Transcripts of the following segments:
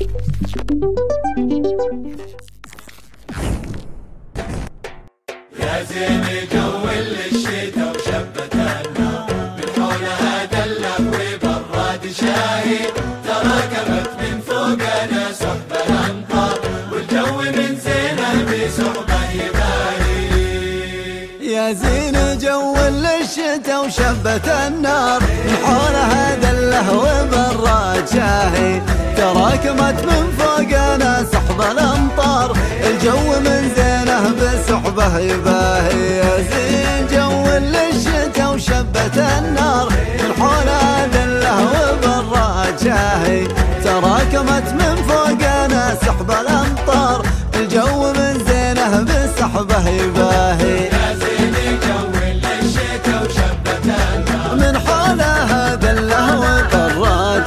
يا زين جو زين جو الشتا وشبت النار. من حولها دله وبراد شاهي تراكمت من فوقنا سحب الأمطار. الجو من زينه بسحبه يباهي. يا زين جو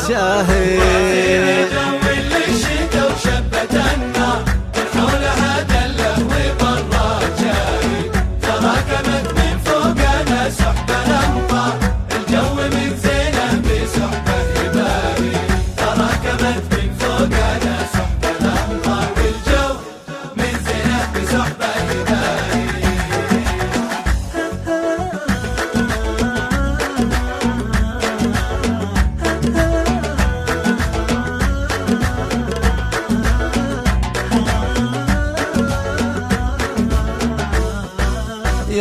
وبراد شاهي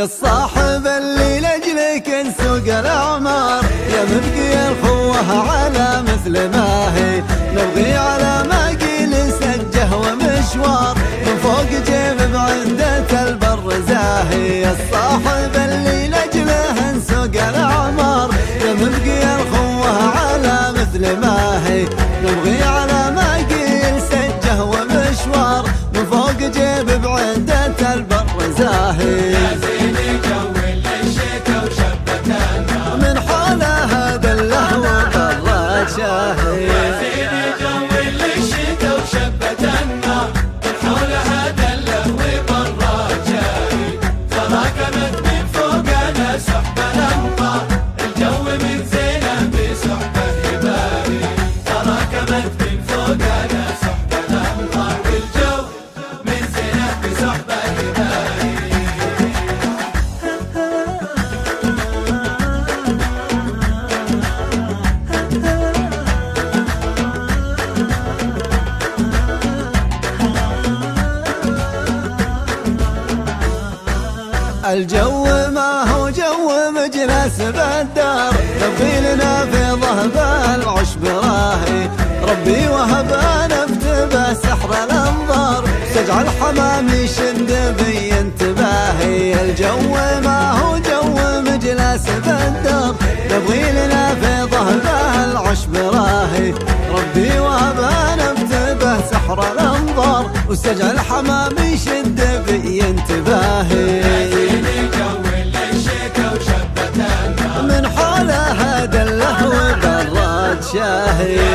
يا الصاحب اللي لأجلك نسوق الأعمار. يا مبقي الخوه على مثل ما هي. نبغي على ما قيل سجه ومشوار. من فوق جيب بعدة البر زاهي. يا الصاحب اللي لأجله نسوق الأعمار. يا مبقي الخوه على مثل ما هي. نبغي على ما قيل سجه ومشوار. من فوق جيب بعدة البر زاهي. وبراد شاهي الجو ما هو جو مجلس بالدار. نبغي لنا في ضهب العشب راهي. ربي وهبنا افتبه سحر الأنظار. تجعل حمام يشد بي انتباهي. الجو ما هو جو مجلس بالدار. نبغي لنا في ضهب العشب راهي. ربي وهبنا افتبه سحر الأنظار. واستجعل حمام يشد بي انتباهي. من حولها دله وبراد شاهي.